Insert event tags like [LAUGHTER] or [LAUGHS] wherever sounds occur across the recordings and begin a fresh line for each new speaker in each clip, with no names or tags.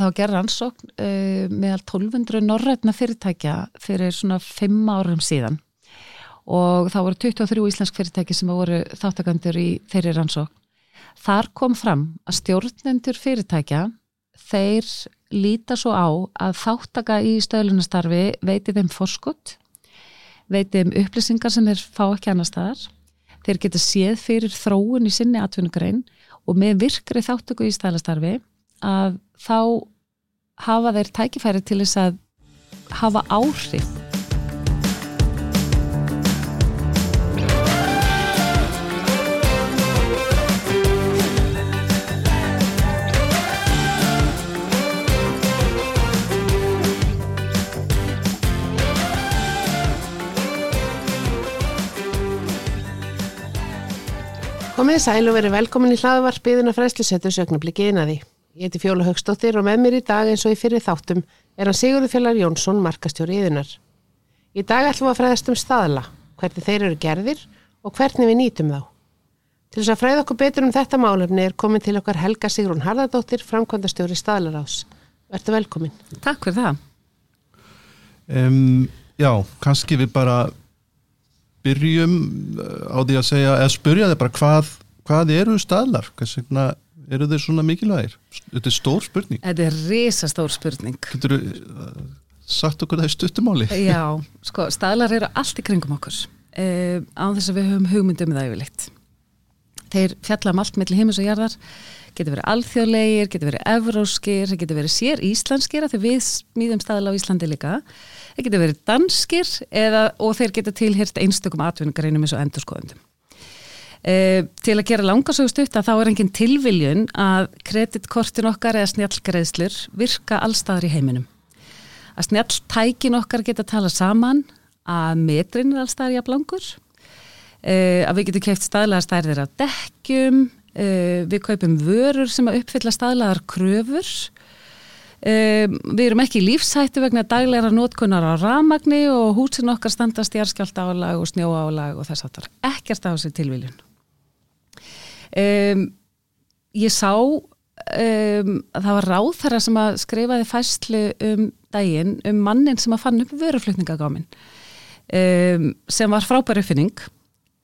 þá gerði rannsókn uh, meðal 1200 norrætna fyrirtækja fyrir svona 5 árum síðan og þá voru 23 íslensk fyrirtæki sem voru þáttakandur í þeirri rannsókn. Þar kom fram að stjórnendur fyrirtækja þeir líta svo á að þáttaka í stöðlunastarfi veiti þeim forskott, veiti þeim upplýsingar sem þeir fá ekki annar staðar, þeir geta séð fyrir þróun í sinni atvinnugrein og með virkri þáttöku í stöðlastarfi að þá hafa þeir tækifæri til þess að hafa áhrif
Komið sæl og verið velkomin í hlaðvarpiðina fræslisettu sögnabliki einaði. Ég heiti Fjóla Högstóttir og með mér í dag eins og í fyrir þáttum er hann Sigurður Fjallar Jónsson, markastjóri yðunar. Í dag ætlum við að fræðast um staðla, hvernig þeir eru gerðir og hvernig við nýtum þá. Til þess að fræða okkur betur um þetta málefni er komin til okkar Helga Sigrún Harðardóttir, framkvæmdastjóri staðlarás. Verður velkomin.
Takk fyrir það.
Um, já, kannski við bara byrjum uh, á því að segja, eða spyrja þið bara hvað, hvað eru staðlar? Hvað eru þeir svona mikilvægir? Þetta er stór spurning.
Þetta er risa stór spurning.
Getur þú uh, sagt okkur það í stuttumáli? [LAUGHS]
Já, sko, staðlar eru allt í kringum okkur uh, á þess að við höfum hugmyndum það yfirleitt. Þeir fjalla um allt mellir heimis og jarðar, getur verið alþjóðlegir, getur verið evróskir, getur verið sér íslenskir, þegar við smíðum staðla á Íslandi líka þeir geta verið danskir eða, og þeir geta tilhyrst einstökum atvinningareinum eins og endurskoðundum. E, til að gera langarsögust upp að þá er engin tilviljun að kreditkortin okkar eða snjallgreðslur virka allstaðar í heiminum. Að snjalltækin okkar geta tala saman, að metrin er allstaðar í að blangur, e, að við getum kæft staðlaðar stærðir af dekkjum, e, við kaupum vörur sem að uppfylla staðlaðar kröfur, við erum ekki í lífshættu vegna dagleira nótkunnar á ramagni og húsin okkar standast í arskjálta álag og snjó álag og þess aftar. Ekkert á þessi tilviljun. Um, ég sá um, að það var ráþæra sem að skrifaði fæslu um daginn um mannin sem að fann upp vöruflutningagámin sem var frábæri uppfinning.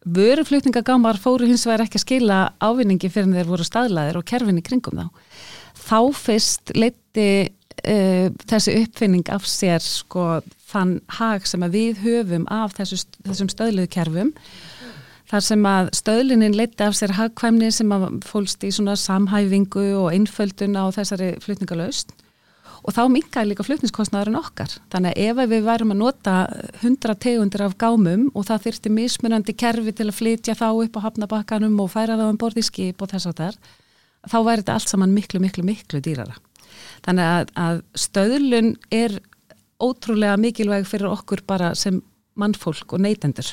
Vöruflutningagámar fóru hins vegar ekki að skila ávinningi fyrir þeir voru staðlaðir og kerfinni kringum þá þá fyrst leiti uh, þessi uppfinning af sér sko þann hag sem við höfum af þessu, þessum stöðluðu kerfum þar sem að stöðlunin leiti af sér hagkvæmni sem að fólst í svona samhæfingu og einföldun á þessari flutningalöst og þá minkaði líka flutningskostnaðurinn okkar þannig að ef við værum að nota 100 tegundir af gámum og það þyrti mismunandi kerfi til að flytja þá upp á hafnabakkanum og færa þá um borð í skip og þess að þar þá væri þetta allt saman miklu, miklu, miklu dýrara. Þannig að, að stöðlun er ótrúlega mikilvæg fyrir okkur bara sem mannfólk og neytendur.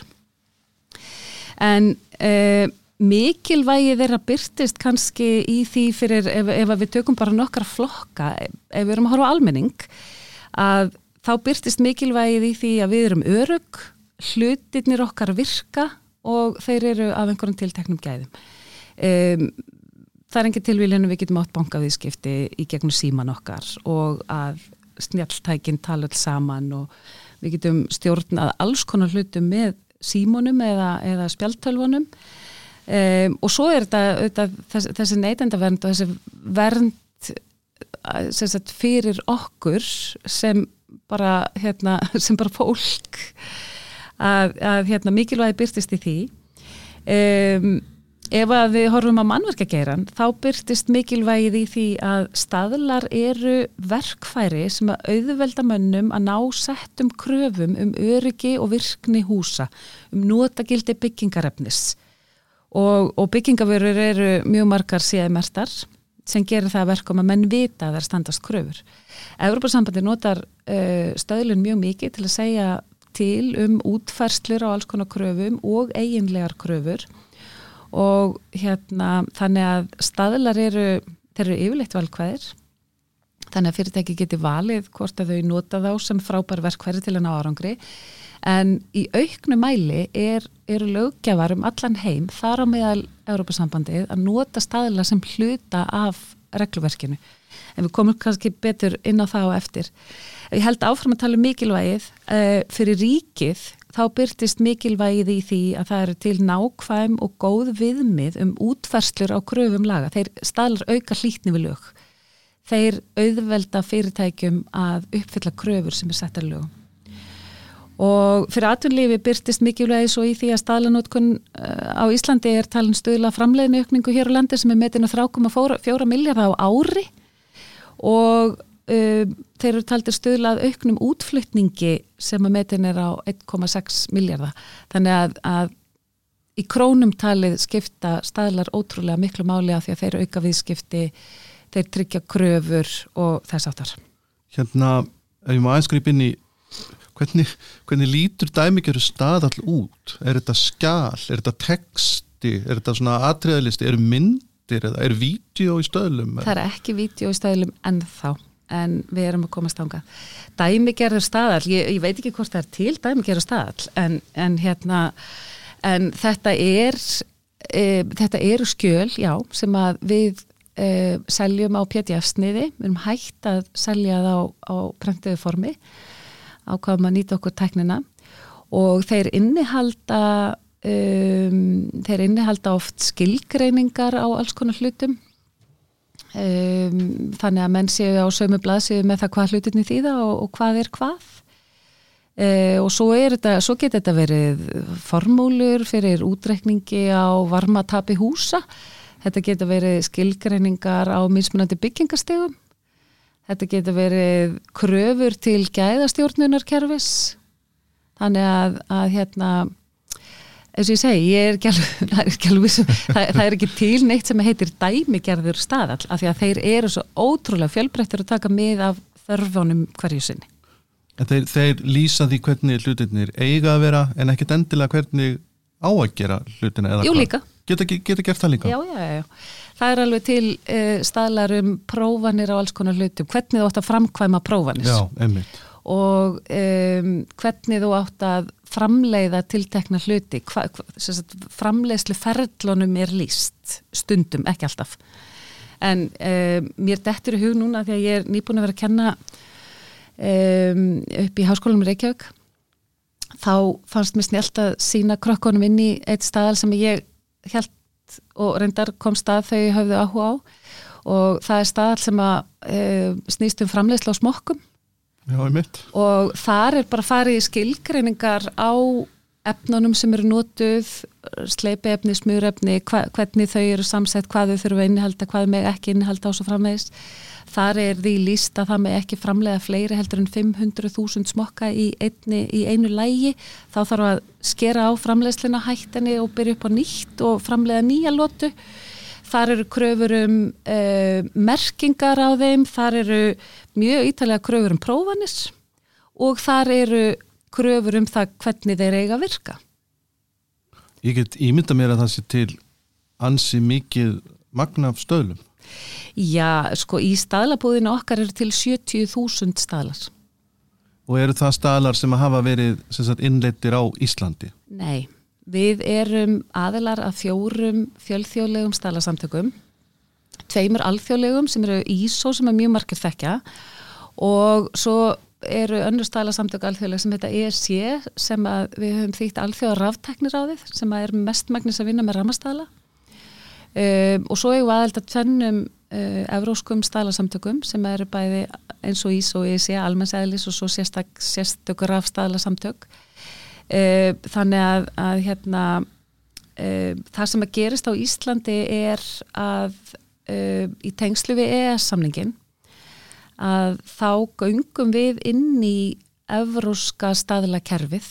En e, mikilvægi þeirra byrtist kannski í því fyrir ef, ef við tökum bara nokkra flokka, ef við erum að horfa almenning, að þá byrtist mikilvægið í því að við erum örug, hlutirnir okkar virka og þeir eru af einhverjum tilteknum gæðum. Um, það er engin tilvílinu við getum átt bankavíðskipti í gegnum síman okkar og að snjáltækinn tala alls saman og við getum stjórnað alls konar hlutum með símonum eða, eða spjaltölvunum um, og svo er þetta, þetta þessi, þessi neytendavernd og þessi vernd sagt, fyrir okkur sem bara, hérna, [LAUGHS] sem bara fólk að, að hérna, mikilvægi byrtist í því. Um Ef að við horfum á mannverkageiran þá byrtist mikilvægið í því að staðlar eru verkfæri sem að auðvelda mönnum að ná settum kröfum um öryggi og virkni húsa, um notagildi byggingarefnis og, og byggingavörur eru mjög margar síðamertar sem gerir það verkum að menn vita að það er standast kröfur. Európa-sambandi notar uh, stöðlun mjög mikið til að segja til um útfærslur á alls konar kröfum og eiginlegar kröfur og hérna þannig að staðlar eru, þeir eru yfirleitt valkvæðir þannig að fyrirtæki geti valið hvort að þau nota þá sem frábær verkværi til að ná árangri en í auknu mæli er, eru lögjafar um allan heim þar á meðal Európa-sambandið að nota staðlar sem hluta af regluverkinu. En við komum kannski betur inn á það og eftir. Ég held áfram að tala um mikilvægið uh, fyrir ríkið þá byrtist mikilvægið í því að það eru til nákvæm og góð viðmið um útferslur á kröfum laga. Þeir staðlar auka hlítni við lög. Þeir auðvelda fyrirtækjum að uppfylla kröfur sem er sett að lögum. Og fyrir atvinnlífi byrtist mikilvægi svo í því að staðlanótkun á Íslandi er talin stöðla framleiðinu aukningu hér á landi sem er metin að 3,4 miljardar á ári og um, þeir eru taldir stöðlað auknum útflutningi sem að metin er á 1,6 miljardar. Þannig að, að í krónum talið skipta staðlar ótrúlega miklu máli að því að þeir auka viðskipti, þeir tryggja kröfur og þess aftar.
Hérna, ef ég má aðskrip inn í hvernig, hvernig lítur dæmikjöru staðall út? Er þetta skjál? Er þetta texti? Er þetta svona atriðalisti? Er myndir? Er vídeo í stöðlum?
Það er ekki vídeo í stöðlum ennþá en við erum að komast ánga. Dæmigerður staðall, ég, ég veit ekki hvort það er til dæmigerður staðall en, en hérna en þetta er e, þetta eru skjöl, já, sem að við e, seljum á pjætjafsniði, við erum hægt að selja það á, á prentuðu formi ákvaðum að nýta okkur teknina og þeir innihalda um, þeir innihalda oft skilgreiningar á alls konar hlutum um, þannig að menn séu á sömu blaðsíðu með það hvað hlutinni þýða og, og hvað er hvað. Uh, og svo, svo getur þetta verið formúlur fyrir útrekningi á varmatapi húsa. Þetta getur verið skilgreiningar á mismunandi byggingastegum Þetta getur verið kröfur til gæðastjórnunarkerfis. Þannig að, að hérna eins og ég segi, ég er ekki alveg, [LAUGHS] það er ekki, alveg, það, það er ekki til neitt sem heitir dæmigerður staðall af því að þeir eru svo ótrúlega fjölbreyttir að taka mið af þörfunum hverju sinni.
En þeir, þeir lýsa því hvernig hlutinir eiga að vera en ekkit endilega hvernig á að gera hlutina eða
Jú,
hvað?
líka.
Geta, geta gert það líka?
Já, já, já. Það er alveg til uh, staðlar um prófanir á alls konar hlutum, hvernig þú átt að framkvæma
einmitt.
og um, hvernig þú átt að framleiða tiltekna hluti, hva, hva, framleiðslu ferlunum er líst, stundum, ekki alltaf. En um, mér dettur í hug núna því að ég er nýbúin að vera að kenna um, upp í Háskólanum Reykjavík, þá fannst mér snjált að sína krökkunum inn í eitt staðal sem ég held og reyndar kom stað þau höfðu áhuga á. Og það er staðal sem að e, snýst um framleiðsla á smokkum
Já,
og þar er bara farið í skilgreiningar á efnunum sem eru notuð sleipiefni, smurefni hva, hvernig þau eru samsett, hvað þau þurfa að innihalda hvað með ekki innihalda á svo framvegis. Þar er því líst að það með ekki framlega fleiri heldur en 500.000 smokka í, einni, í einu lægi þá þarf að skera á framleiðsluna hættinni og byrja upp á nýtt og framlega nýja lótu þar eru kröfur um uh, merkingar á þeim, þar eru mjög ítalega kröfur um prófanis og þar eru kröfur um það hvernig þeir eiga að virka
Ég get ímynda mér að það sé til ansi mikið magnaf stöðlum.
Já, sko í staðlabúðinu okkar eru til 70.000 staðlar.
Og eru það staðlar sem hafa verið sagt, innleittir á Íslandi?
Nei, við erum aðilar að fjórum fjölþjóðlegum staðlarsamtökum, tveimur alþjóðlegum sem eru ISO sem er mjög margir þekkja og svo eru önnur staðlarsamtök alþjóðleg sem heita ESC sem við höfum þýtt alþjóðar ráfteknir á þið sem er mestmægnis að vinna með ramastæðla um, og svo hefur við aðelda tvennum uh, evróskum staðlarsamtökum sem eru bæði eins og ISO og ESC almennsæðlis og svo sérstökur ráfstæðlarsamtök uh, þannig að, að hérna uh, það sem að gerist á Íslandi er að í tengslu við EES-samningin að þá göngum við inn í evróska staðlakerfið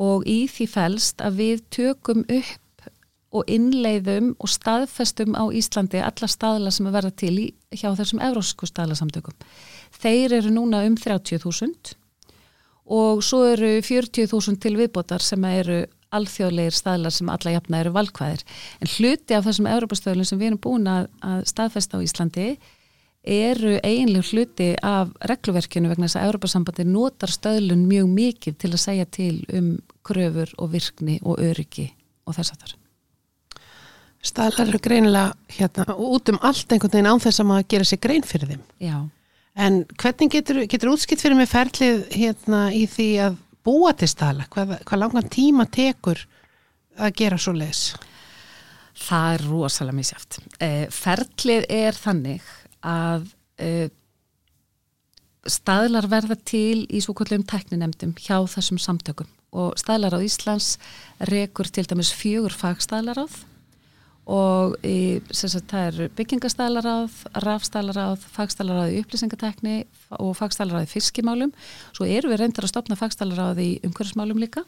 og í því fælst að við tökum upp og innleiðum og staðfestum á Íslandi alla staðla sem að verða til í, hjá þessum evrósku staðlasamtökum. Þeir eru núna um 30.000 og svo eru 40.000 til viðbótar sem eru alþjóðlegir staðlar sem alla jafna eru valkvæðir. En hluti af þessum európastöðlum sem við erum búin að, að staðfesta á Íslandi eru eiginlega hluti af regluverkinu vegna þess að Europasambandi notar stöðlun mjög mikið til að segja til um kröfur og virkni og öryggi og þess að þar.
Staðlar eru greinilega hérna út um allt einhvern veginn án þess að maður gera sér grein fyrir þeim.
Já.
En hvernig getur, getur útskipt fyrir mig ferlið hérna í því að búa til staðla? Hvað, hvað langan tíma tekur að gera svo leis?
Það er rosalega misjáft. Eh, ferlið er þannig að eh, staðlar verða til í svo kvöldum tekninemdum hjá þessum samtökum og staðlar á Íslands rekur til dæmis fjögur fagstaðlaráð og í, sagt, það er byggingastaðlaráð, rafstaðlaráð, fagstaðlaráð í upplýsingatekni og fagstaðlaráð í fiskimálum. Svo eru við reyndar að stopna fagstaðlaráð í umhverfsmálum líka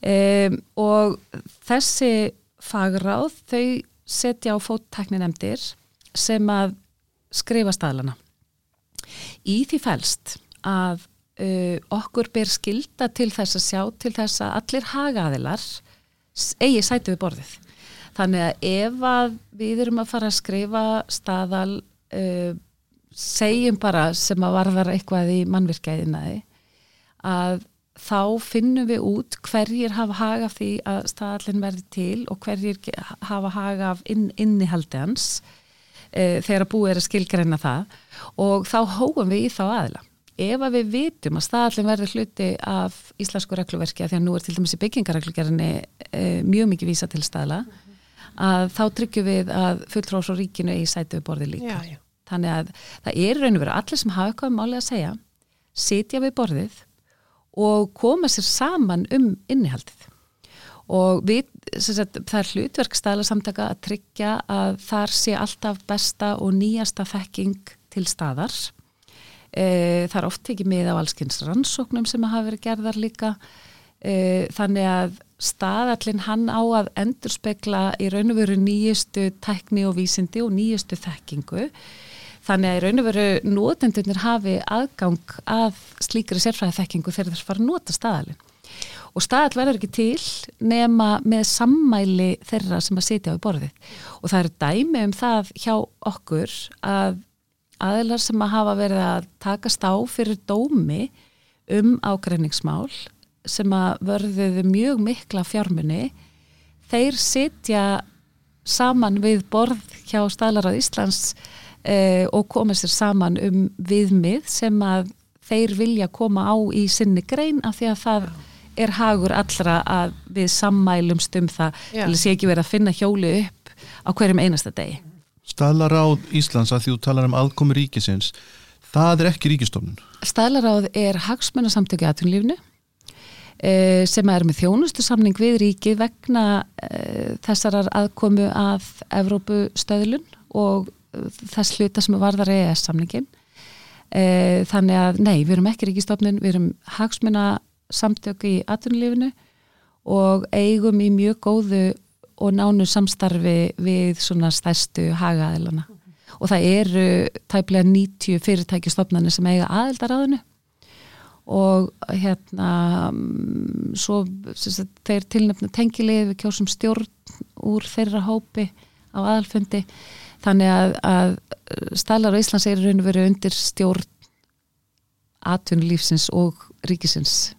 um, og þessi fagráð þau setja á fóttekninemdir sem að skrifa staðlana. Í því fælst að uh, okkur ber skilda til þess að sjá til þess að allir hagaðilar eigi sætu við borðið. Þannig að ef að við erum að fara að skrifa staðal uh, segjum bara sem að varðar eitthvað í mannvirkæðinaði að þá finnum við út hverjir hafa haga af því að staðallin verði til og hverjir hafa haga af inn, innihaldi hans uh, þegar að búið er að skilgreina það og þá hóum við í þá aðila. Ef að við vitum að staðallin verði hluti af íslensku regluverki að því að nú er til dæmis í byggingareglugerðinni uh, mjög mikið vísa til staðla að þá tryggjum við að fulltrós og ríkinu í sætu borði líka.
Já, já.
Þannig að það er raun og veru allir sem hafa eitthvað málið að segja, sitja við borðið og koma sér saman um innihaldið. Og við, sagt, það er hlutverk stæla samtaka að tryggja að þar sé alltaf besta og nýjasta þekking til staðar. E, það er oft ekki með á allskynns rannsóknum sem hafa verið gerðar líka. E, þannig að staðallin hann á að endurspegla í raun og veru nýjustu tekni og vísindi og nýjustu þekkingu. Þannig að í raun og veru nótendunir hafi aðgang að slíkri sérfræði þekkingu þegar þess fara að nota staðalinn. Og staðall verður ekki til nema með sammæli þeirra sem að sitja á borðið. Og það eru dæmi um það hjá okkur að aðeinar sem að hafa verið að takast á fyrir dómi um ágreiningsmál sem að vörðuðu mjög mikla fjármunni þeir sitja saman við borð hjá staðlarað Íslands eh, og koma sér saman um viðmið sem að þeir vilja koma á í sinni grein af því að það er hagur allra að við sammælumst um það
Já.
til að sé ekki verið að finna hjóli upp á hverjum einasta degi.
Staðlaráð Íslands að því þú talar um aðkomi ríkisins það er ekki ríkistofnun
Staðlaráð er hagsmunasamtöki aðtunlífnu sem er með þjónustu samning við ríki vegna eh, þessarar aðkomu að Evrópustöðlun og eh, þess hluta sem varðar EES samningin. Eh, þannig að nei, við erum ekki ríkistofnun, við erum hagsmunasamtöki í aðtunlífnu og eigum í mjög góðu og nánu samstarfi við svona stærstu hagaðilana. Og það eru tæplega 90 fyrirtækistofnarnir sem eiga aðildaráðinu og hérna mm, svo þeir tilnefna tengilið við kjósum stjórn úr þeirra hópi á aðalfundi þannig að, að stælar á Íslands er raun og verið undir stjórn atvinnulífsins og ríkisins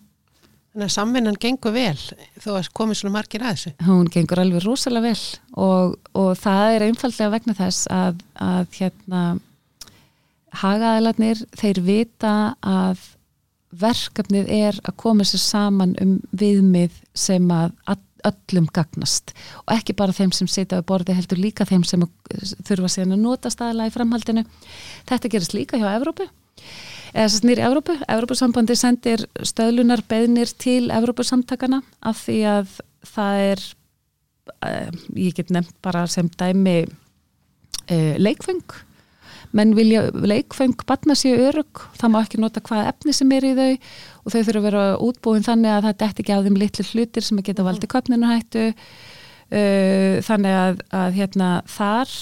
Þannig að samvinnan gengur vel þó að komið svona margir að þessu.
hún gengur alveg rosalega vel og, og það er einfallega vegna þess að, að hérna hagaðilarnir, þeir vita að verkefnið er að koma sér saman um viðmið sem að öllum gagnast og ekki bara þeim sem sitja við borði heldur líka þeim sem þurfa síðan að nota staðala í framhaldinu. Þetta gerist líka hjá Evrópu eða þess að nýri Evrópu. Evrópusambandi sendir stöðlunar beðnir til Evrópusamtakana af því að það er uh, ég get nefnt bara sem dæmi uh, leikfeng menn vilja leikfeng batna sér örug, það má ekki nota hvaða efni sem er í þau og þau þurfa að vera útbúin þannig að það detti ekki á þeim litlu hlutir sem að geta valdi köpninu hættu. Uh, þannig að, að hérna þar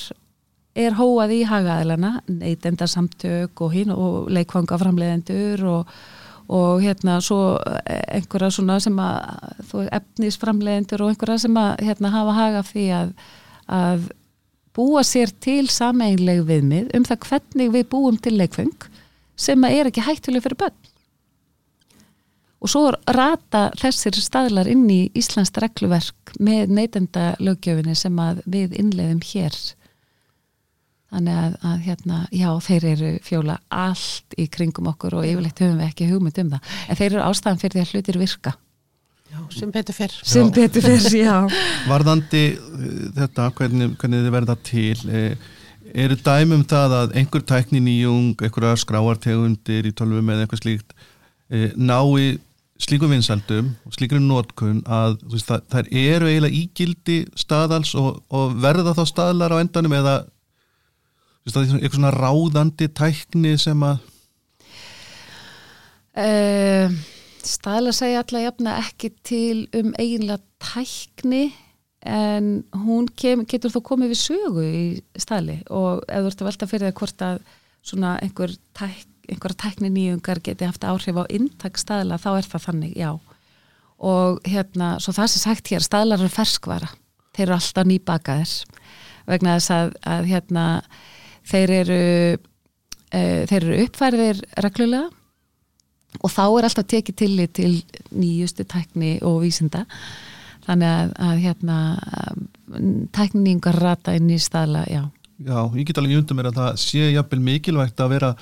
er hóað í hagaðilana neytendarsamtök og og leikfangaframleðendur og, og hérna svo einhverja svona sem að þú veist, efnisframleðendur og einhverja sem að hérna hafa haga því að, að búa sér til sameinleg viðmið um það hvernig við búum til leikfeng sem er ekki hættuleg fyrir börn. Og svo rata þessir staðlar inn í Íslands regluverk með neytenda lögjöfinni sem við innleiðum hér. Þannig að, að hérna, já, þeir eru fjóla allt í kringum okkur og yfirleitt höfum við ekki hugmynd um það. En þeir eru ástæðan fyrir því að hlutir virka
Já, sem betur fyrr.
sem betur fyrir, já [LAUGHS]
Varðandi uh, þetta, hvernig, hvernig þið verða til eh, eru dæmum það að einhver tækni nýjung, einhverja skráartegundir í tölvum eða eitthvað slíkt eh, nái slíkum vinsaldum og slíkur nótkun að veist, það, það eru eiginlega ígildi staðals og, og verða þá staðlar á endanum eða veist, það er eitthvað svona ráðandi tækni sem að
Uh, staðla segja alla jafna ekki til um eiginlega tækni en hún kem, getur þó komið við sögu í staðli og ef þú ert að velta fyrir það hvort að svona einhver tæk, einhverja tækni nýjungar geti haft áhrif á inntak staðla þá er það þannig, já. Og hérna, svo það sem sagt hér staðlar eru ferskvara, þeir eru alltaf nýbakaðir vegna þess að, að hérna, þeir eru uh, þeir eru uppfærðir reglulega og þá er alltaf tekið tillit til nýjustu tækni og vísinda. Þannig að, að hérna tækningar rata inn í staðla, já.
Já, ég get alveg undan mér að það sé jafnvel mikilvægt að vera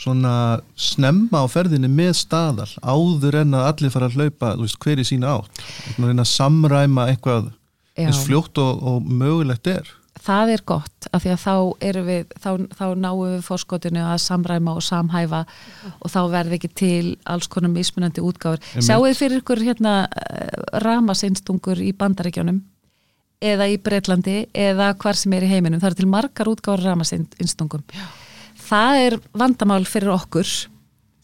svona snemma á ferðinni með staðal áður en að allir fara að hlaupa veist, hver í sína átt. Að samræma eitthvað
Já.
eins fljótt og, og mögulegt er
það er gott af því að þá erum við þá, þá náum við fórskotinu að samræma og samhæfa og þá verður ekki til alls konar mismunandi útgáður
Einmitt.
sjáu þið fyrir ykkur hérna ramasinstungur í bandaríkjónum eða í Breitlandi eða hvar sem er í heiminum, það eru til margar útgáður ramasinnstungum það er vandamál fyrir okkur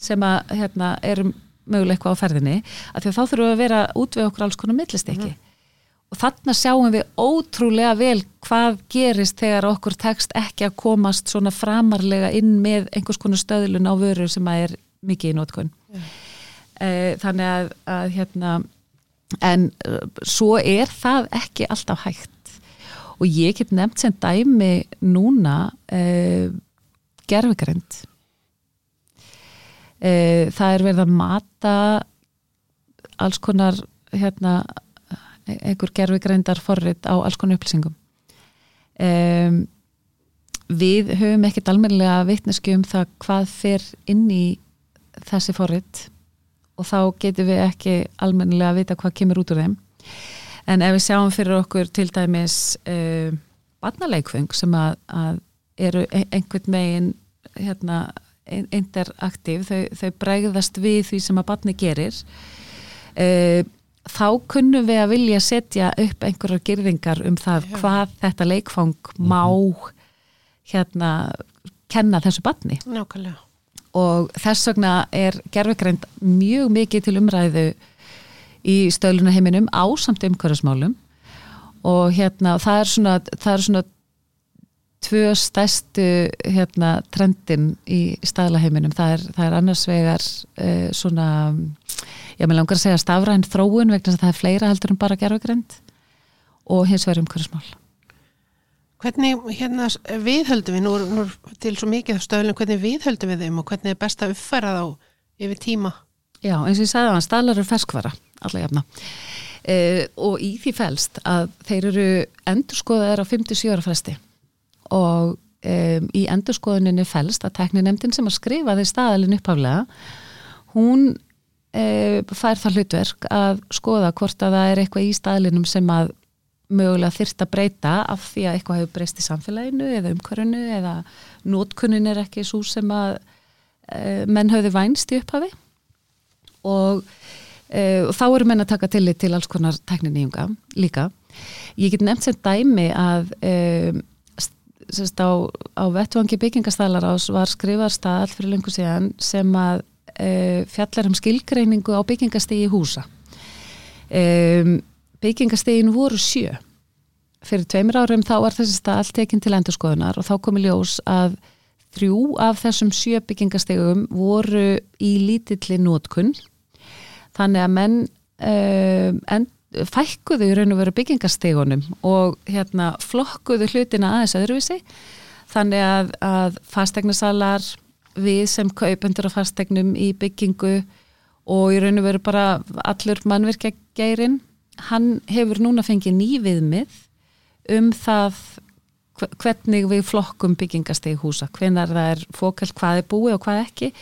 sem að hérna, erum möguleg eitthvað á ferðinni, af því að þá þurfum við að vera út við okkur alls konar millistekki og þarna sjáum við ótrúlega vel hvað gerist þegar okkur tekst ekki að komast svona framarlega inn með einhvers konar stöðlun á vöru sem að er mikið í nótkun yeah. þannig að, að hérna en uh, svo er það ekki alltaf hægt. Og ég get nefnt sem dæmi núna uh, gerfugrind uh, það er verið að mata alls konar hérna einhver gerfugreindar forrið á alls konar upplýsingum. Um, við höfum ekkert almennilega vitneski um það hvað fer inn í þessi forrið og þá getum við ekki almennilega að vita hvað kemur út úr þeim. En ef við sjáum fyrir okkur til dæmis uh, barnaleikfeng sem að, að eru einhvern megin hérna, interaktív þau, þau bregðast við því sem að barni gerir uh, þá kunnum við að vilja setja upp einhverjar girðingar um það Já. hvað þetta leikfang má hérna kenna þessu barni
Nákvæmlega.
og þess vegna er gerfugreind mjög mikið til umræðu í stöðlunaheiminum á samt umhverfismálum og hérna það er svona, það er svona tvö stærstu hérna, trendin í staðlaheiminum það er, það er annars vegar uh, svona ég með langar að segja stafræn þróun vegna að það er fleira heldur en bara gerfugreind og hins vegar umhverfismál.
Hvernig hérna viðhöldum við, nú, nú til svo mikið stöðlum, hvernig viðhöldum við þeim og hvernig er best að uppfæra þá yfir tíma?
Já, eins og ég sagði að staðlar eru ferskvara, alla jafna. Uh, og í því fælst að þeir eru endurskoðaðar á 57 ára fresti. Og um, í endurskoðuninni fælst að tekninemdin sem að skrifa þeir staðalinn upphaflega hún fær það hlutverk að skoða hvort að það er eitthvað í staðalinnum sem að mögulega þyrst að breyta af því að eitthvað hefur breyst í samfélaginu eða umhverfinu eða nótkunnin er ekki svo sem að uh, menn höfðu vænst í upphafi og, og þá eru menn að taka tillit til alls konar tekniníunga líka. Ég get nefnt sem dæmi að um, sérst, á, á vettvangi byggingastælar ás var skrifar staðall fyrir lengur síðan sem að fjallar um skilgreiningu á byggingastegi húsa. Um, byggingastegin voru sjö. Fyrir tveimur árum þá var þessi stað tekinn til endurskoðunar og þá komi ljós að þrjú af þessum sjö byggingastegum voru í lítilli nótkunn þannig að menn um, en, fækkuðu í raun og veru byggingastegunum og hérna flokkuðu hlutina aðeins öðruvísi. Þannig að, að fastegnasalar við sem kaupendur af fastegnum í byggingu og í raun og veru bara allur mannvirkja geirin hann hefur núna fengið ný viðmið um það hve- hvernig við flokkum byggingasteg húsa, hvenar það er fókalt hvað er búið og hvað ekki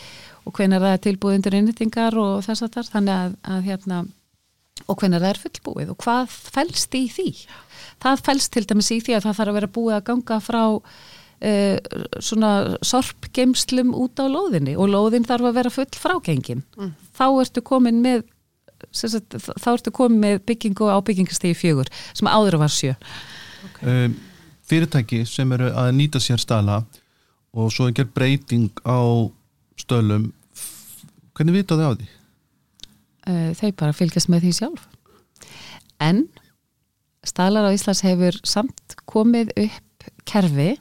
og hvenar það er tilbúið undir innýtingar og þess að þar, þannig að, að hérna og hvenar það er fullbúið og hvað fælst í því? Það fælst til dæmis í því að það þarf að vera búið að ganga frá uh, svona sorpgeimslum út á lóðinni og lóðin þarf að vera full frágengin. Þá ertu komin með sagt, þá ertu komin með byggingu á byggingastegi fjögur sem áður var sjö.
Um, fyrirtæki sem eru að nýta sér stala og svo er gerð breyting á stölum hvernig vita þau á því?
uh, þau bara fylgjast með því sjálf. En staðlar á Íslands hefur samt komið upp kerfi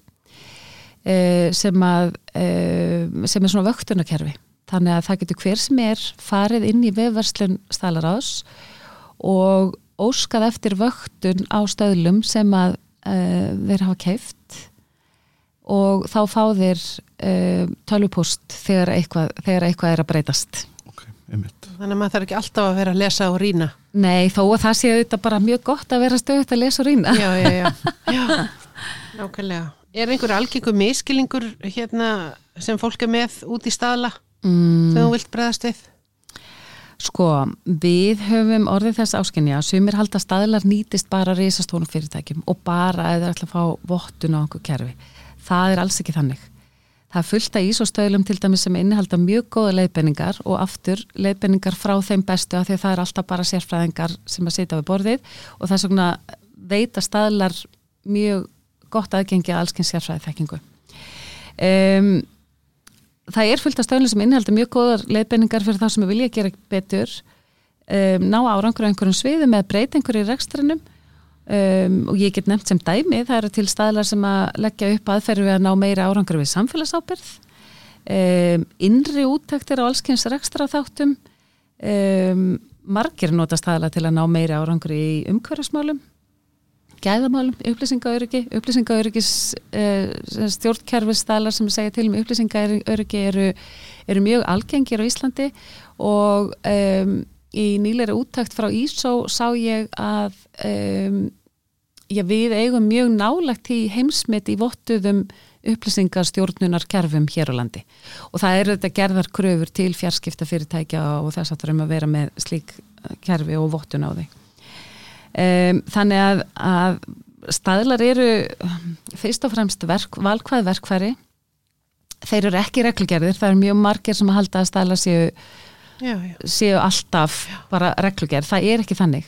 sem að uh, sem er svona vöktunarkerfi þannig að það getur hver sem er farið inn í vefverslun staðlarás og óskað eftir vöktun á stöðlum sem að uh, þeir hafa keift og þá fá þeir uh, tölvupost þegar eitthvað, þegar eitthvað er að breytast
ok, einmitt
Þannig að maður þarf ekki alltaf að vera að lesa og rýna.
Nei, þó að það sé auðvitað bara mjög gott að vera stöðut að lesa og rýna.
Já, já, já. [LAUGHS] já. Nákvæmlega. Er einhver algengur miskilingur hérna sem fólk er með út í staðla
Mm,
sem þú vilt breðast við?
sko, við höfum orðið þess áskinja að sumir halda staðlar nýtist bara risastónum fyrirtækjum og bara ef það ætla að fá vottun á einhver kerfi. Það er alls ekki þannig. Það er fullt af ísóstöðlum til dæmis sem innihalda mjög góða leiðbenningar og aftur leiðbenningar frá þeim bestu af því að það er alltaf bara sérfræðingar sem að sitja við borðið og það er svona veita staðlar mjög gott aðgengi að allskinn sérfræði þekkingu. Um, það er fullt af stöðlum sem innihalda mjög góðar leiðbenningar fyrir þá sem vilja gera betur. Um, ná árangur á einhverjum sviðum eða breyta einhverju í rekstrinum. Um, og ég get nefnt sem dæmi það eru til staðlar sem að leggja upp aðferði við að ná meira árangur við samfélagsábyrð innri úttektir á allskins rekstra þáttum um, margir nota staðlar til að ná meira árangur í umhverfismálum gæðamálum, upplýsingaöryggi. Upplýsingaöryggis uh, stjórnkerfisstaðlar sem segja til um upplýsingaöryggi eru, eru mjög algengir á Íslandi og um, í nýleiri úttakt frá ISO sá ég að um, já, við eigum mjög nálagt í heimsmet í vottuðum upplýsingarstjórnunar kerfum hér á landi. Og það eru þetta gerðar kröfur til fjarskipta fyrirtækja og þess að þurfum að vera með slík eh, kerfi og vottun á því um, þannig að, að staðlar eru fyrst og fremst verk, valkvæð verkfæri. Þeir eru ekki reglugerðir, það eru mjög margir sem að halda að staðlar séu,
Já, já.
séu alltaf bara reglugerð, það er ekki þannig.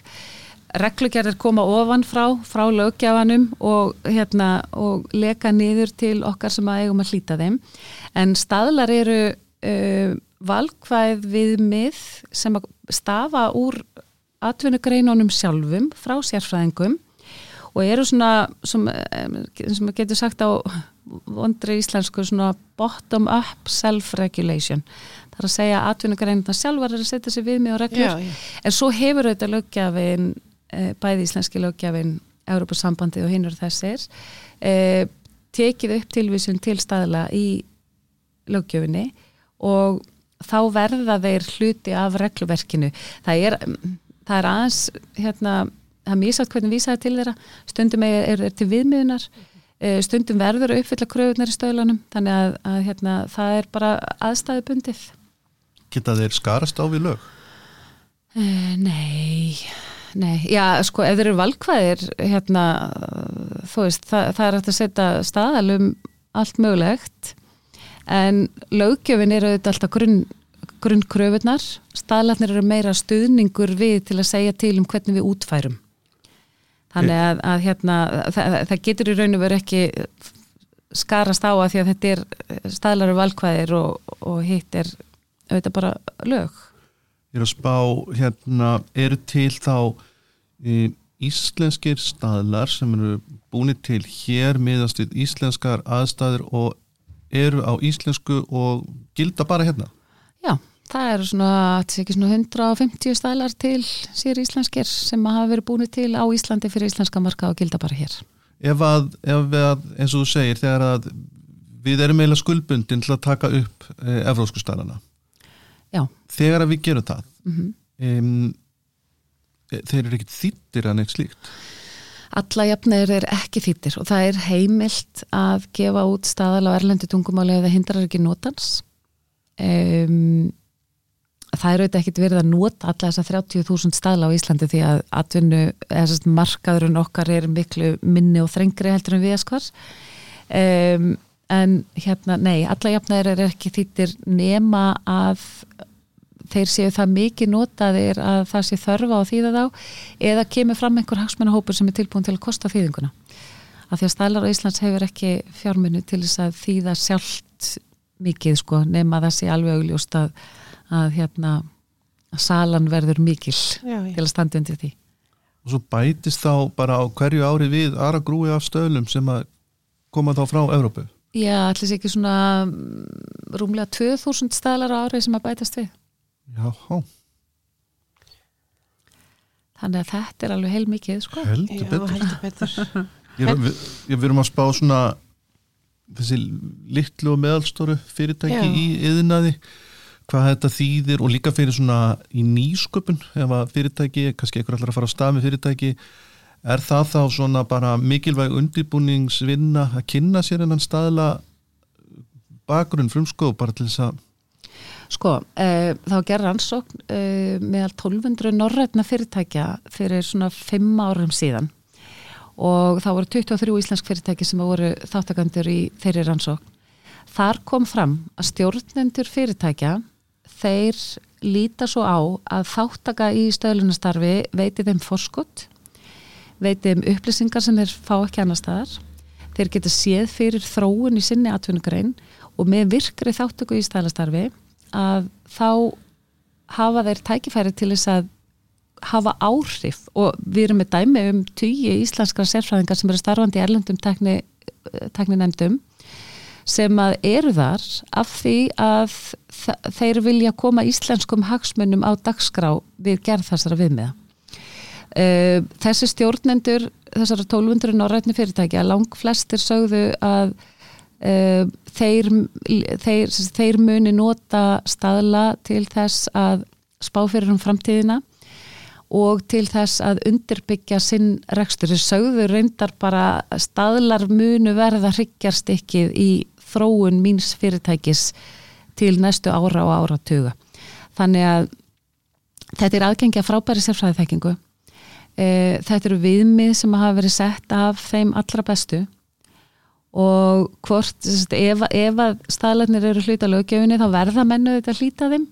Reglugerðir koma ofan frá frá löggjafanum og, hérna, og leka niður til okkar sem að eigum að hlýta þeim. En staðlar eru uh, valkvæð viðmið sem stafa úr atvinnugreinunum sjálfum frá sérfræðingum og eru svona sem, em, sem getur sagt á vondri íslensku svona bottom up self-regulation. Það er að segja að atvinnugreinuna sjálfar er að setja sér viðmið og reglur.
Já, já.
en svo hefur auðvitað löggjafin eh, bæði íslenski löggjafin Europasambandið og hinnur þessir eh, tekið upp tilvísun til staðla í löggjöfinni og þá verða þeir hluti af regluverkinu. Það er, það er aðeins hérna, það er mísagt hvernig vísaði til þeirra. Stundum er, er, er til viðmiðunar. Eh, stundum verður að uppfylla kröfunar í stöðlanum þannig að, að hérna, það er bara aðstæðu bundið
geta þeir skarast á við lög?
Uh, nei, nei, já sko ef þeir eru valkvæðir hérna, þú veist, það, það er hægt að setja staðalum allt mögulegt. En löggjöfin eru auðvitað alltaf grunn, grunnkröfunar, staðlarnir eru meira stuðningur við til að segja til um hvernig við útfærum. Þannig að, að hérna það, það getur í raun og veru ekki skarast á að því að þetta er staðlar eru valkvæðir og, og hitt er auðvitað bara lög.
Ég er að spá hérna, eru til þá e, íslenskir staðlar sem eru búinir til hér miðast við íslenskar aðstæður og eru á íslensku og gilda bara hérna.
Já, það eru svona, þetta sé ekki svona 150 stælar til sér íslenskir sem hafa verið búin til á Íslandi fyrir íslenska marka og gilda bara hér.
Ef að, ef að eins og þú segir, þegar að við erum eiginlega skuldbundin til að taka upp e, evrósku staðlana.
Já.
þegar að við gerum það
Mm
um, þeir eru ekkit þýttir að neitt slíkt
Alla jafnir er ekki þýttir og það er heimilt að gefa út staðal á erlendi tungumáli eða hindrar ekki notans. Um, það er auðvitað ekkit verið að nota alla þessa 30.000 staðla á Íslandi því að atvinnu, markaðurinn okkar er miklu minni og þrengri heldur en við skvar. Um, en hérna, nei, alla jafnir er ekki þýttir nema að þeir séu það mikið notaðir að það sé þörfa á þýða þá eða kemur fram einhver hagsmennahópur sem er tilbúin til að kosta þýðinguna af því að stælar á Íslands hefur ekki fjármunni til þess að þýða sjálft mikið sko nema það sé alveg augljóst að, að hérna að salan verður mikil
Já, já.
til að standa undir því.
Og svo bætist þá bara á hverju ári við aðra grúi af stöðlum sem að koma þá frá Evrópu?
Já, allir sé ekki svona mm, rúmlega 2000 stælar á ári sem að bætast við.
Jáhá,
þannig að þetta er alveg heil mikið sko.
Heldur
Já,
betur.
heldur betur. [LAUGHS]
Ég, er- við, ég við erum að spá svona þessi litlu og meðalstóru fyrirtæki
Já.
í yðinaði hvað þetta þýðir og líka fyrir svona í nýsköpun ef að fyrirtæki, kannski einhver allar að fara á stað með fyrirtæki er það þá svona bara mikilvæg undirbúningsvinna að kynna sér enn staðla bakgrunn frumskóð bara til þess að
Sko, uh, þá gerði rannsókn uh, meðal 1200 norrætna fyrirtækja fyrir svona 5 árum síðan og þá voru 23 íslensk fyrirtæki sem voru þáttakandur í þeirri rannsókn. Þar kom fram að stjórnendur fyrirtækja þeir líta svo á að þáttaka í stöðlunastarfi veiti þeim forskott, veiti þeim upplýsingar sem þeir fá ekki annar staðar. Þeir geta séð fyrir þróun í sinni atvinnugrein og með virkri þáttöku í stælastarfi að þá hafa þeir tækifæri til þess að hafa áhrif og við erum með dæmi um tugi íslenskra sérfræðingar sem eru starfandi í erlendum tekni, tekni nefndum sem að eru þar af því að þeir vilja koma íslenskum hagsmunum á dagskrá við gerð þessara viðmiða. Uh, þessi stjórnendur þessara 1200 norrætni fyrirtækja lang flestir sögðu að uh, þeir, þeir, þeir muni nota staðla til þess að spá fyrir um framtíðina og til þess að undirbyggja sinn rekstur. Þeir sögðu reyndar bara að staðlar munu verða hryggjarstykkið í þróun míns fyrirtækis til næstu ára og áratuga. Þannig að þetta er aðgengi að frábæri sérfræðiþekkingu. E, þetta eru viðmið sem hafa verið sett af þeim allra bestu og hvort, ef, ef að staðlarnir eru hluta löggefinni þá verða mennu þetta hlýta þeim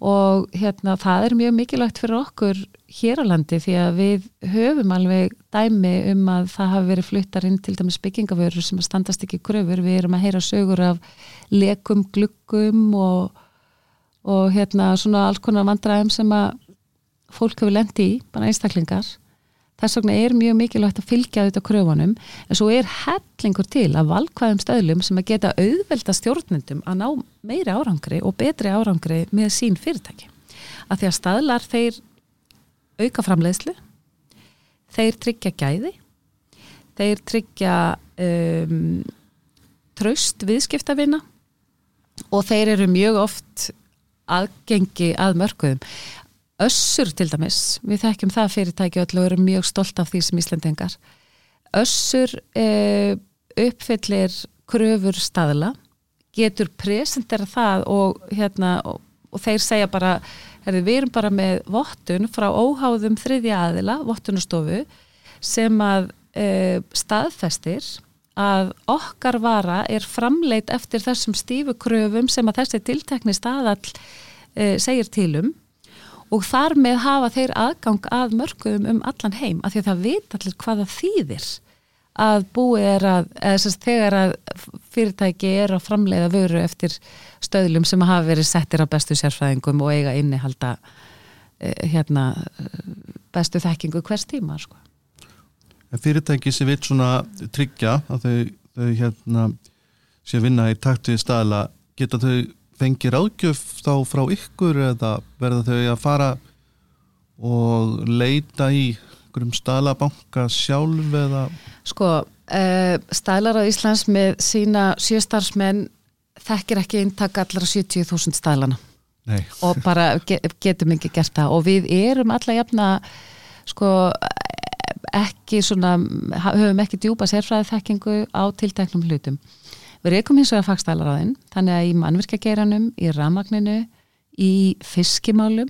og hérna það er mjög mikilvægt fyrir okkur hér á landi því að við höfum alveg dæmi um að það hafi verið fluttar inn til dæmis byggingavörur sem að standast ekki kröfur, við erum að heyra sögur af lekum, gluggum og, og hérna svona alls konar vandræðum sem að fólk hefur lendi í, bara einstaklingar þess vegna er mjög mikilvægt að fylgja þetta kröfunum, en svo er hellingur til að valkvæðum stöðlum sem að geta auðvelda stjórnendum að ná meiri árangri og betri árangri með sín fyrirtæki. Að því að staðlar þeir auka framleiðslu, þeir tryggja gæði, þeir tryggja um, traust viðskiptavina og þeir eru mjög oft aðgengi að mörkuðum. Össur til dæmis, við þekkjum það fyrirtæki öll og erum mjög stolt af því sem Íslandingar. Össur eh, uppfyllir kröfur staðla, getur presentera það og, hérna, og, og þeir segja bara, herri, við erum bara með vottun frá óháðum þriðja aðila, vottunastofu, sem að eh, staðfestir að okkar vara er framleitt eftir þessum stífu kröfum sem að þessi tiltekni staðall eh, segir til um og þar með hafa þeir aðgang að mörgum um allan heim af því að það veit allir hvaða þýðir að búið er að, sérst þegar að fyrirtæki er að framleiða vöru eftir stöðlum sem hafa verið settir af bestu sérfræðingum og eiga innihalda eh, hérna bestu þekkingu hvers tíma sko.
Fyrirtæki sem vil svona tryggja að þau, þau hérna sé vinna í takt við staðla geta þau fengið ráðgjöf þá frá ykkur eða verða þau að fara og leita í einhverjum staðlabanka sjálf eða
Sko, uh, stælar á Íslands með sína sjöstarfsmenn þekkir ekki eintak allara 70.000 stælana
Nei.
og bara ge- getum ekki gert það og við erum alla jafna sko ekki svona, höfum ekki djúpa sérfræði þekkingu á tilteknum hlutum. Við reykum hins vegar fagstælaráðin, þannig að í mannvirkjageiranum, í ramagninu, í fiskimálum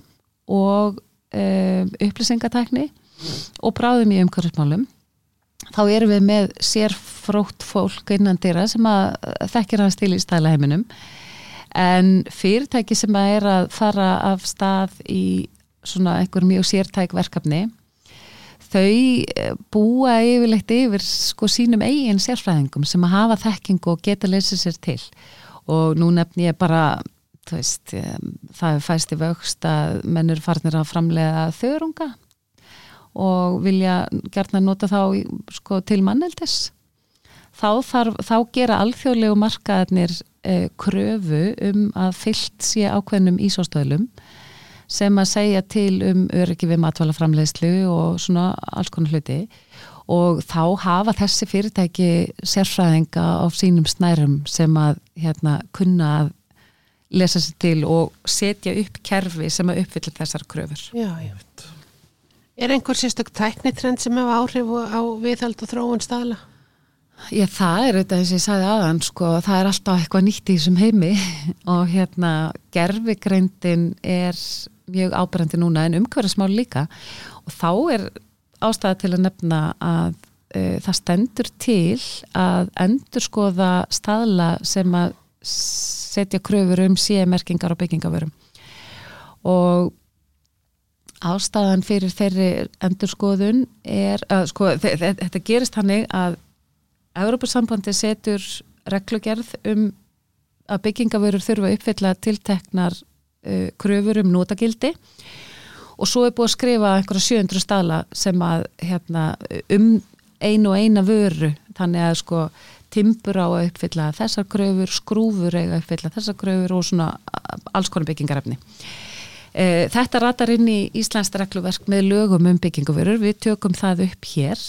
og um, upplýsingatækni og bráðum í umhverfismálum. Þá erum við með sérfrótt fólk innan dýra sem að þekkir hans til í stæla heiminum en fyrirtæki sem að er að fara af stað í svona einhver mjög sértæk verkefni þau eh, búa yfirleitt yfir sko sínum eigin sérfræðingum sem að hafa þekkingu og geta leysið sér til. Og nú nefn ég bara veist, það er fæst í vöxt að mennur farnir að framlega þörunga og vilja gerna nota þá sko, til manneldis. Þá, þarf, þá gera alþjóðlegu markaðarnir eh, kröfu um að fyllt sé ákveðnum ísástöðlum sem að segja til um öryggi við matvælaframleiðslu og svona alls konar hluti og þá hafa þessi fyrirtæki sérfræðinga á sínum snærum sem að hérna, kunna að lesa sér til og setja upp kerfi sem að uppfylla þessar kröfur.
Já, já. Er einhver sérstök tæknitrend sem hefa áhrif á viðhald og þróun staðla?
Já, það er þetta þess að ég sagði aðan, sko, það er alltaf eitthvað nýtt í þessum heimi [LAUGHS] og hérna gerfigreindin er mjög ábærandi núna en umhverfismál líka. Og þá er ástæða til að nefna að uh, það stendur til að endurskoða staðla sem að setja kröfur um síðmerkingar og byggingavörum og ástæðan fyrir þeirri endurskoðun er að sko, þe- þe- þetta gerist hannig að Európa-sambandi setur reglugerð um að byggingavörur þurfa að uppfylla tilteknar uh, kröfur um notagildi og svo er búið að skrifa einhverja 700 staðla sem að hérna, um einu og eina vöru þannig að sko timbur á að uppfylla þessar kröfur, skrúfur eiga að uppfylla þessar kröfur og svona alls konar byggingarefni. Eh, Þetta ratar inn í Íslands regluverk með lögum um byggingavörur, við tökum það upp hér.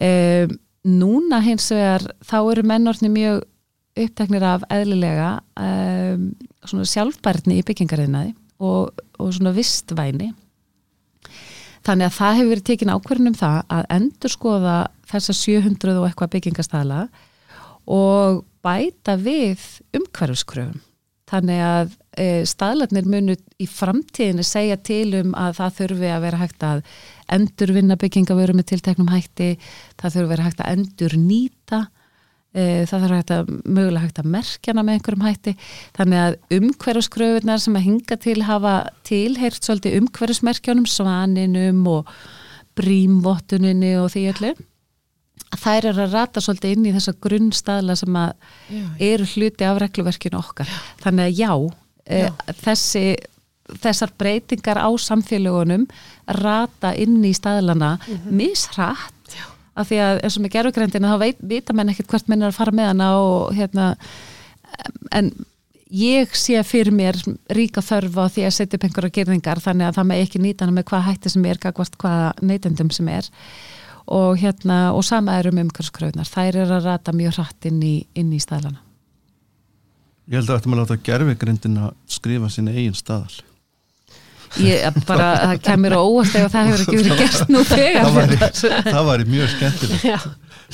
Eh, Núna hins vegar þá eru mennorni mjög uppteknir af eðlilega um, svona sjálfbærni í byggingariðnaði og, og svona vistvæni. Þannig að það hefur verið tekin ákvörðun um það að endur skoða þessa 700 og eitthvað byggingastæla og bæta við umhverfiskröfum. Þannig að e, staðlarnir munu í framtíðinu segja til um að það þurfi að vera hægt að endurvinna byggingavöru með tilteknum hætti, það þurfi að vera hægt að endur nýta, það þurfi hægt að mögulega hægt að merkjana með einhverjum hætti. Þannig að umhverfiskröfunar sem að hinga til hafa tilheyrt svolítið umhverfismerkjónum, svaninum og brímvottuninni og því öllu þær eru að rata svolítið inn í þessa grunnstaðla sem að
Já,
eru hluti af regluverkinu okkar. Þannig að já, já. E, þessi, þessar breytingar á samfélagunum rata inn í staðlana mishratt
Já.
Af því að eins og með gerfugrendina þá vita menn ekkert hvert menn er að fara með hana og hérna en ég sé fyrir mér ríka þörf á því að setja upp einhverja gerðingar þannig að það með ekki nýta hana með hvað hætti sem er hvaða neytendum sem er. Og hérna og sama er um umhverfskröfunar þær eru að rata mjög hratt inn í, inn í staðlana.
Ég held að þetta maður láta gerfigrindin að skrifa sinni eigin staðal.
Ég bara, það kemur á óvast ef það hefur ekki verið gert nú þegar
Það væri, það væri mjög skemmtilegt.
Já,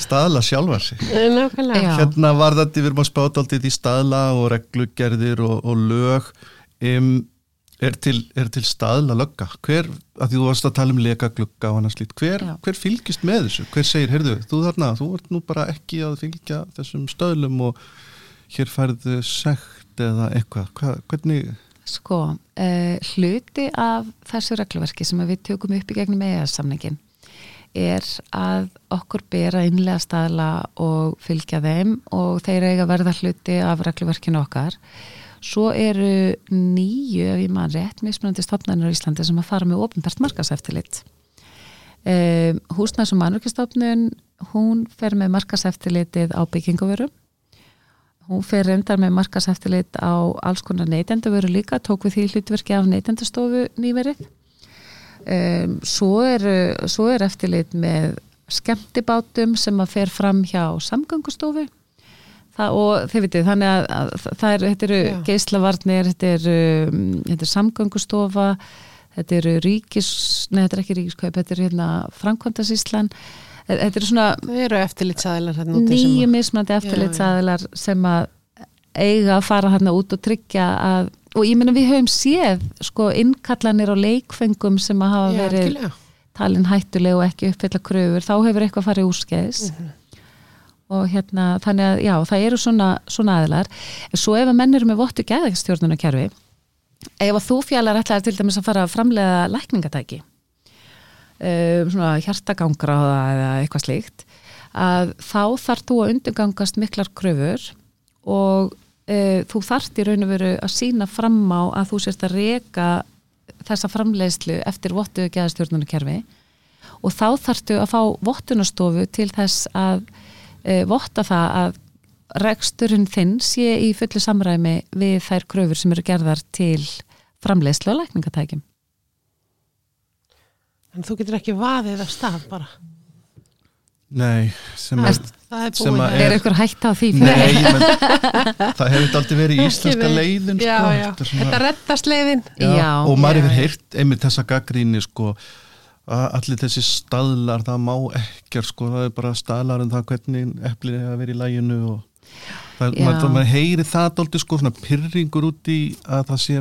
Staðla sjálfar sig.
Já.
Hérna var þetta, við erum að spáta alltaf í staðla og reglugerðir og, og lög. Um, er, til, er til staðla lögga? Hver, að því þú varst að tala um leka glugga og annars lít, hver,
Já.
hver fylgist með þessu? Hver segir, heyrðu, þú þarna, þú ert nú bara ekki að fylgja þessum stöðlum og hér færðu sekt eða eitthvað. Hva, hvernig,
Sko, uh, hluti af þessu regluverki sem við tökum upp í gegnum EES-samningin er að okkur bera innlega staðla og fylgja þeim og þeir eiga verða hluti af regluverkinu okkar. Svo eru nýju, ef ég maður rétt, mismunandi stofnarnir á Íslandi sem að fara með ofinbært markaseftilit. Um, Húsnæs og mannverkistofnun, hún fer með markaseftilitið á byggingavörum Hún fer reyndar með markaseftilit á alls konar neytendavöru líka, tók við því hlutverki af neytendastofu nýverið. Um, svo, er, svo er eftirlit með skemmtibátum sem að fer fram hjá samgöngustofu. það, og þið veitir, þannig að, að það er, þetta eru
Já.
geislavarnir, þetta er, um, þetta er samgöngustofa, þetta eru ríkis, nei þetta er ekki ríkiskaup, þetta er hérna framkvæmdasíslan, þetta eru svona nýju mismandi eftirlitsaðilar sem að eiga að fara hérna út og tryggja að, og ég meina við höfum séð sko innkallanir á leikfengum sem að hafa
Já,
verið
algjörlega.
talin hættuleg og ekki uppfylla kröfur, þá hefur eitthvað farið úrskeiðis
Mhm.
og hérna þannig að já, það eru svona, svona aðilar en svo ef að menn eru með vottu gæðagstjórnunarkerfi ef að þú fjallar ætlaðir til dæmis að fara að framlega lækningatæki svona hjartagangra eða eitthvað slíkt að þá þarf þú að undugangast miklar kröfur og uh, þú þarft í raun og veru að sína fram á að þú sérst að reka þessa framleiðslu eftir vottu gæðastjórnunarkerfi og þá þarftu að fá vottunastofu til þess að e, votta það að reksturinn þinn sé í fullu samræmi við þær kröfur sem eru gerðar til framleiðslu og lækningatækjum.
En þú getur ekki vaðið af stað bara.
Nei, sem er
er, er
að.
Er eitthvað hægt á því?
Nei, menn, það hefur aldrei verið íslenska leiðin sko.
Já, já.
Þetta svona-
Þetta reddast leiðin.
Já,
Já.
og maður hefur heyrt einmitt þessa gaggríni sko, að allir þessi staðlar það má ekkert sko, það er bara staðlar um það hvernig eplið er að vera í læginu og það, maður, maður heyri það dóldi sko, svona pyrringur út í að það sé,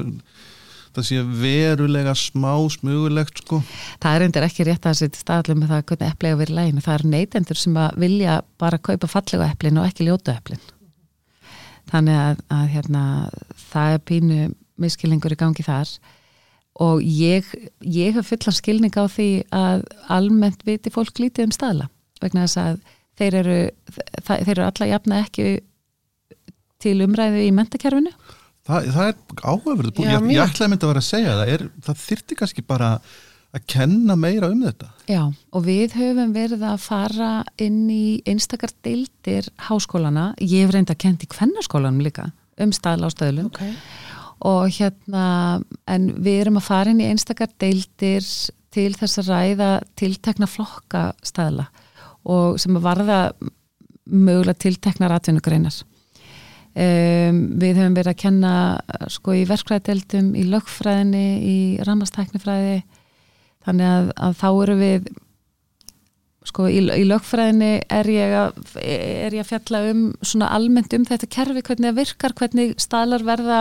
það sé verulega smá smugulegt sko
Það er endur ekki rétt að setja staðalum með það hvernig epli á að vera í læginu. Það er neytendur sem að vilja bara kaupa fallega eplin og ekki ljóta eplin. Þannig að, að hérna, það er pínu miskilningur í gangi þar og ég, ég hef fullan skilning á því að almennt viti fólk lítið um staðla vegna þess að þeir eru, þeir eru alla jafna ekki til umræðu í mentakerfinu
það, það er áhugaverðu búin,
Já,
ég, ég ætlaði myndi að vera að segja það, er, það þyrfti kannski bara að kenna meira um þetta.
Já, og við höfum verið að fara inn í einstakar deildir háskólana, ég hef reynd að kent í kvennaskólanum líka um staðla á stöðlum.
Ok.
og hérna, en við erum að fara inn í einstakar deildir til þess að ræða tiltekna flokka staðla og sem að varða mögulega tilteknar atvinnugreinar. Um, við höfum verið að kenna sko í verkfræðdeildum, í lögfræðinni, í ramastæknifræði þannig að, að þá eru við sko í, í lögfræðinni er ég, að, er ég að fjalla um svona almennt um þetta kerfi hvernig það virkar, hvernig staðlar verða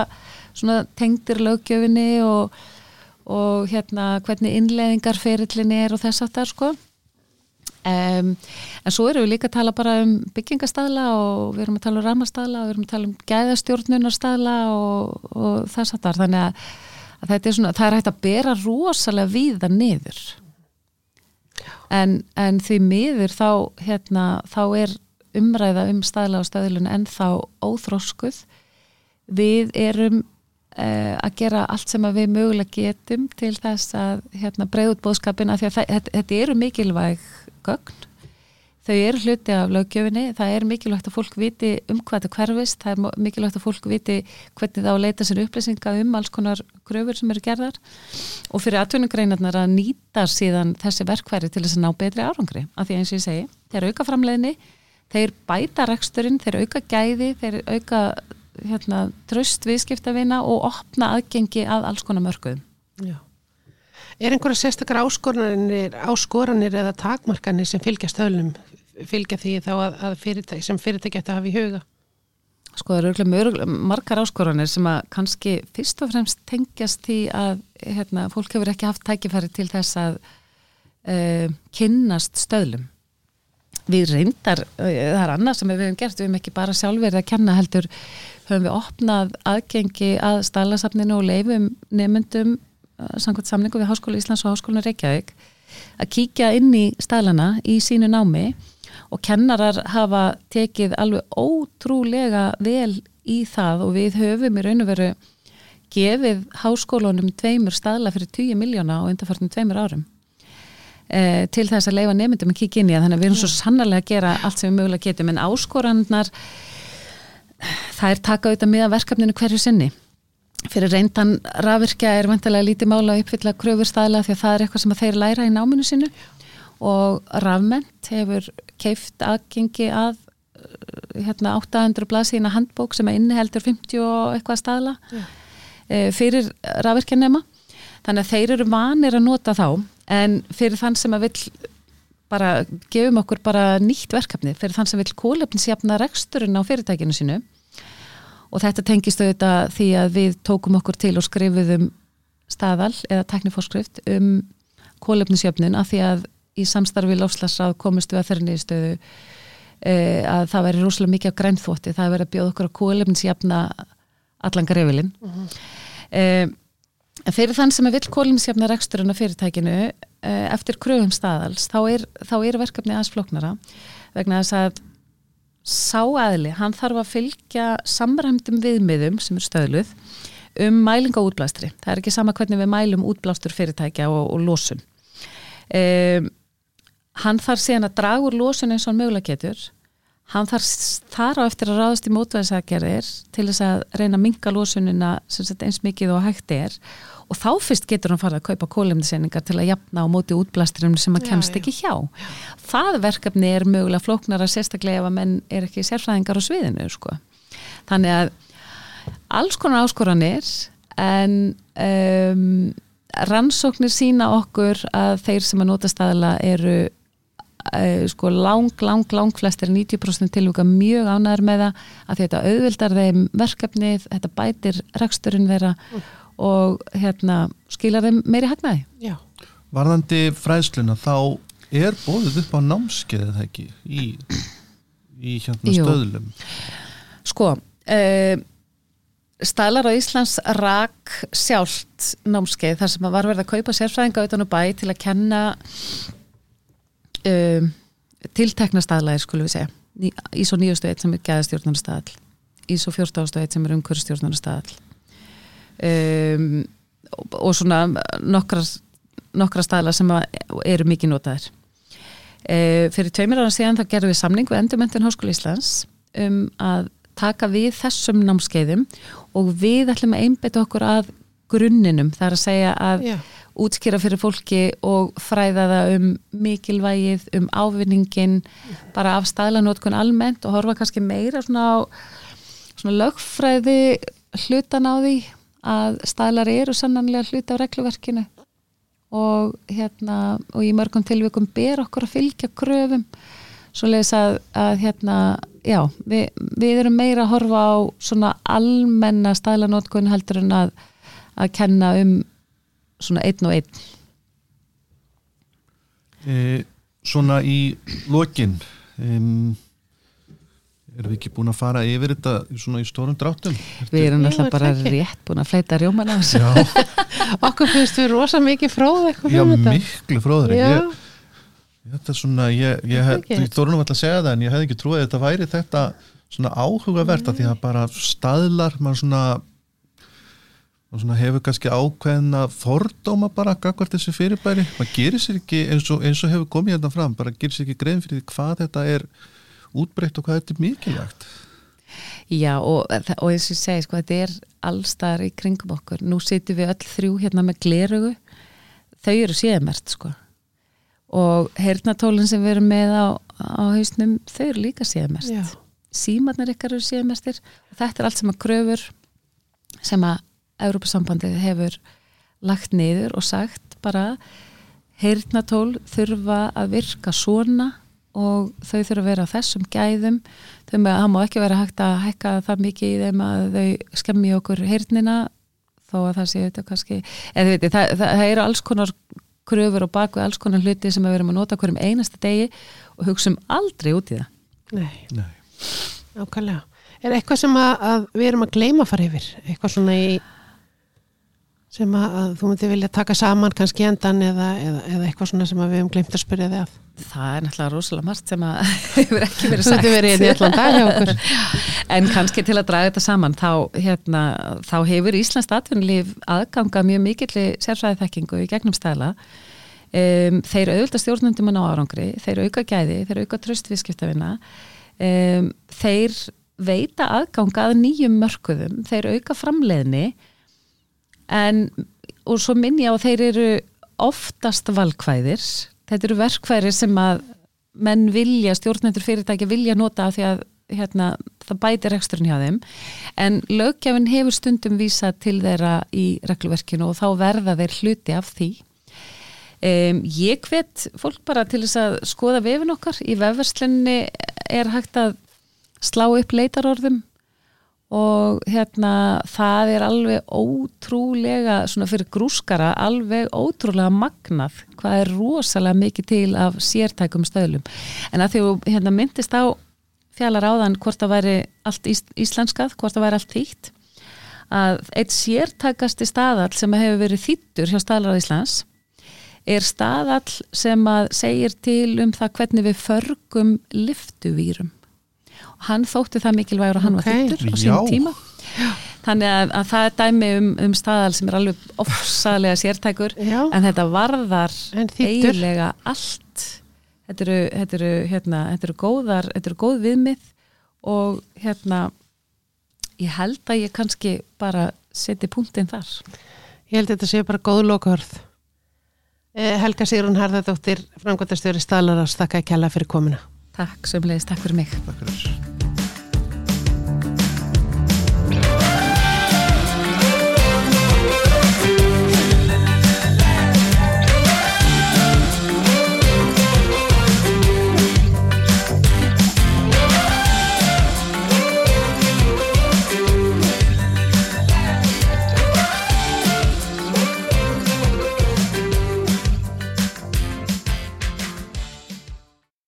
svona tengdir löggjöfinni og, og hérna hvernig innleðingar ferillinni er og þess það sko Um, en svo erum við líka að tala bara um byggingastaðla og við erum að tala um ramastaðla og við erum að tala um gæðastjórnunarstaðla og, og þess að það þannig að, að þetta er svona, það er hægt að bera rosalega víða niður. En, en því miður þá hérna, þá er umræða um staðla og staðlun en þá óþróskuð við erum uh, að gera allt sem við mögulega getum til þess að hérna, breyða út bóðskapina því að það, þetta, þetta eru mikilvæg gögn. Þau eru hluti af lögjöfinni það er mikilvægt að fólk viti um hvað þetta hverfist. Það er mikilvægt að fólk viti hvernig það á að leita sér upplýsinga um alls konar gröfur sem eru gerðar. Og fyrir atvinnugreinarnar að nýta síðan þessi verkværi til þess að ná betri árangri. Af því eins og ég segi, þeir auka framleiðni þeir bæta reksturinn, þeir auka gæði þeir auka hérna, tröst viðskiptavina og opna aðgengi að alls konar mörkuðum.
Já. Er einhverja sérstakar áskoranir, áskoranir eða takmarkanir sem fylgja stöðlum fylgja því þá að, að fyrirtæki, sem fyrirtæki ætti að hafa í huga?
Sko það eru örugglega mörg- margar áskoranir sem að kannski fyrst og fremst tengjast því að hérna, fólk hefur ekki haft tækifæri til þess að uh, kynnast stöðlum. Við reyndar, uh, það er annað sem við hefum gert, við hefum ekki bara sjálfverið að kenna heldur, höfum við opnað aðgengi að staðlasafninu og leifum nefndum uh, samkvæmt samningu við Háskóla Íslands og Háskóla Reykjavík að kíkja inn í staðlana í sínu námi og kennarar hafa tekið alveg ótrúlega vel í það og við höfum í raun og veru gefið háskólunum tveimur staðla fyrir 10 miljóna og undarfarnum tveimur árum e, til þess að leifa nefndum að kíkja inn í það. Þannig að við erum svo sannarlega að gera allt sem við mögulega getum. En áskorannar það er taka auðvitað með verkefninu hverju sinni fyrir reyndan rafvirkja er vantilega lítið mála að uppfylla kröfur staðla því að það er eitthvað sem þeir læra í náminu sinu og rafment hefur keift aðgengi að hérna 800 blaðsíðina handbók sem er inniheldur 50 og eitthvað staðla e, fyrir rafvirkjarnema þannig að þeir eru vanir að nota þá en fyrir þann sem að vill bara gefum okkur bara nýtt verkefni fyrir þann sem vill kólefnisjafna reksturinn á fyrirtækinu sínu og þetta tengist auðvitað því að við tókum okkur til og skrifuðum staðal eða tekniforskrift um kólefnisjöfnun af því að í samstarfi lofslagsráð komist við að þeirra niðurstöðu e, að það væri rúslega mikið á grænþótti, það verið að bjóða okkur að kólefnisjafna allan grefilinn mm -hmm. e, fyrir þann sem er vill kólefnisjafna reksturinn á fyrirtækinu e, eftir kröfum staðals þá er, þá er verkefni aðeins floknara vegna þess að sá aðli, hann þarf að fylgja samræmdum viðmiðum sem er stöðluð um mæling á útblástri. Það er ekki sama hvernig við mælum útblástur fyrirtækja og, og lósun. Um, hann þarf síðan að draga úr lósun eins og hann mögulega getur. Hann þar á eftir að ráðast í mótvæðisagerðir til þess að reyna að minga lósunina eins mikið og hægt er og þá fyrst getur hann farið að kaupa kólumniseiningar til að jafna á móti útblasturum sem að kemst já, já. ekki hjá. Það verkefni er mögulega flóknar að sérstaklega ef að menn er ekki sérfræðingar á sviðinu sko. Þannig að alls konar áskoranir en um, rannsóknir sína okkur að þeir sem að nota staðla eru sko lang, lang, lang flestir 90% tilvíka mjög ánæður með það að þetta auðvildar þeim verkefnið, þetta bætir reksturinn þeirra mm. og hérna skilar þeim meiri hagnaði.
Já.
Varðandi fræðsluna þá er bóðið upp á námskeið eða ekki í, í hérna stöðlum?
Sko, uh, Stælar á Íslands rak sjálft námskeið þar sem var verið að kaupa sérfræðinga utan og bæ til að kenna um, tiltekna staðlæðir skulum við segja. Ísó 9.1 sem er gæðastjórnarnastadl Ísó 14.1 sem er umhverjastjórnarnastadl um, og, og svona nokkra, nokkra staðlar sem eru mikið notaðir. Uh, Fyrir tveimir ára síðan þá gerðum við samning við Endurmentin Háskóli Íslands um að taka við þessum námskeiðum og við ætlum að einbeta okkur að grunninum, það er að segja að yeah. Útskýra fyrir fólki og fræða það um mikilvægið, um ávinningin, bara af staðlanótkun almennt og horfa kannski meira svona á svona lögfræði hlutan á því að staðlar eru sannanlega hluti á regluverkinu. Og hérna og í mörgum tilvikum ber okkur að fylgja kröfum svo leiðis að, að hérna já, við, við erum meira að horfa á svona almenna stælanótkun heldur en að að kenna um svona einn og einn.
E, Svona í lokin um, erum við ekki búin að fara yfir þetta svona í stórum dráttum?
Við erum alltaf bara rétt búin að fleita rjóman á þessu. [LAUGHS]
Okkur finnst við rosa mikið fróð
Já, miklu fróður ég Þetta er svona, ég, ég, ég þóru nú alltaf að segja það en ég hef ekki trúið að þetta væri þetta svona áhugavert að því að bara staðlar, mann svona, man svona hefur kannski ákveðna fordóma bara gagvart þessi fyrirbæri, maður gerir sér ekki eins og, eins og hefur komið hérna fram, bara gerir sér ekki grein fyrir hvað þetta er útbreytt og hvað þetta er mikilvægt.
Já og, og eins og ég segi sko þetta er allstar í kringum okkur, nú sittum við öll þrjú hérna með glerugu, þau eru séðmert sko. Og hernatólinn sem við erum með á, á hausnum, þau eru líka síðamest símarnir ykkar eru síðamestir og þetta er allt sem að kröfur sem að Európa-sambandið hefur lagt niður og sagt bara hernatól þurfa að virka svona og þau þurfa að vera á þessum gæðum þau með að það má ekki vera hægt að hækka það mikið í þeim að þau skemmi okkur hernina þó að það séu þetta kannski eða veit, það, það, það eru alls konar kröfur og baku alls konar hluti sem við verum að nota hverjum einasta degi og hugsaum aldrei út í það
Nei, Nei. ákvæmlega Er eitthvað sem að, að við erum að gleima fara yfir? Eitthvað svona í sem að, að þú myndi vilja taka saman kannski endan eða, eða, eða eitthvað svona sem við hefum glemt að spyrja þig af
Það er náttúrulega rosalega margt sem að [LAUGHS] hefur ekki verið sagt.
verið [LAUGHS]
en kannski til að draga þetta saman þá, hérna, þá hefur Íslands atvinnulíf aðganga mjög mikill sérfræði þekkingu í gegnum stæla. Um, þeir auðvitað stjórnundum á árangri, þeir auka gæði þeir auka tröstviðskiptavina um, þeir veita aðganga að nýjum mörkuðum þeir auka framleiðni en og svo minn ég á þeir eru oftast valkvæðir. Þetta eru verkvæðir sem að menn vilja, stjórnendur fyrirtækja vilja nota af því að hérna, það bætir eksturinn hjá þeim. En lögjafinn hefur stundum vísa til þeirra í regluverkinu og þá verða þeir hluti af því. Um, ég hvet fólk bara til þess að skoða vefin okkar. Í vefverslinni er hægt að slá upp leitarorðum og hérna það er alveg ótrúlega svona fyrir grúskara alveg ótrúlega magnað hvað er rosalega mikið til af sértækum stöðlum. En að því að hérna myndist á fjallar áðan hvort það væri allt ís íslenskað, hvort það væri allt þýtt að eitt sértækasti staðall sem hefur verið þýttur hjá staðlar Íslands er staðall sem að segir til um það hvernig við förgum liftuvýrum hann þótti það mikilvægur og hann
okay.
var þittur á sín tíma þannig að, að það er dæmi um, um staðal sem er alveg ofsalega sértækur
Já.
en þetta varðar
En
eiginlega allt þetta eru, þetta eru, hérna, þetta eru góðar þetta eru góð viðmið og hérna ég held að ég kannski bara seti punktinn þar
Ég held að þetta sé bara góð lokaörð. Eh, Helga Sigrun Harðardóttir, framkvæmtastjóri Staðlarást, þakka að kella fyrir komuna.
Takk sömulegis, takk fyrir mig.
Takk fyrir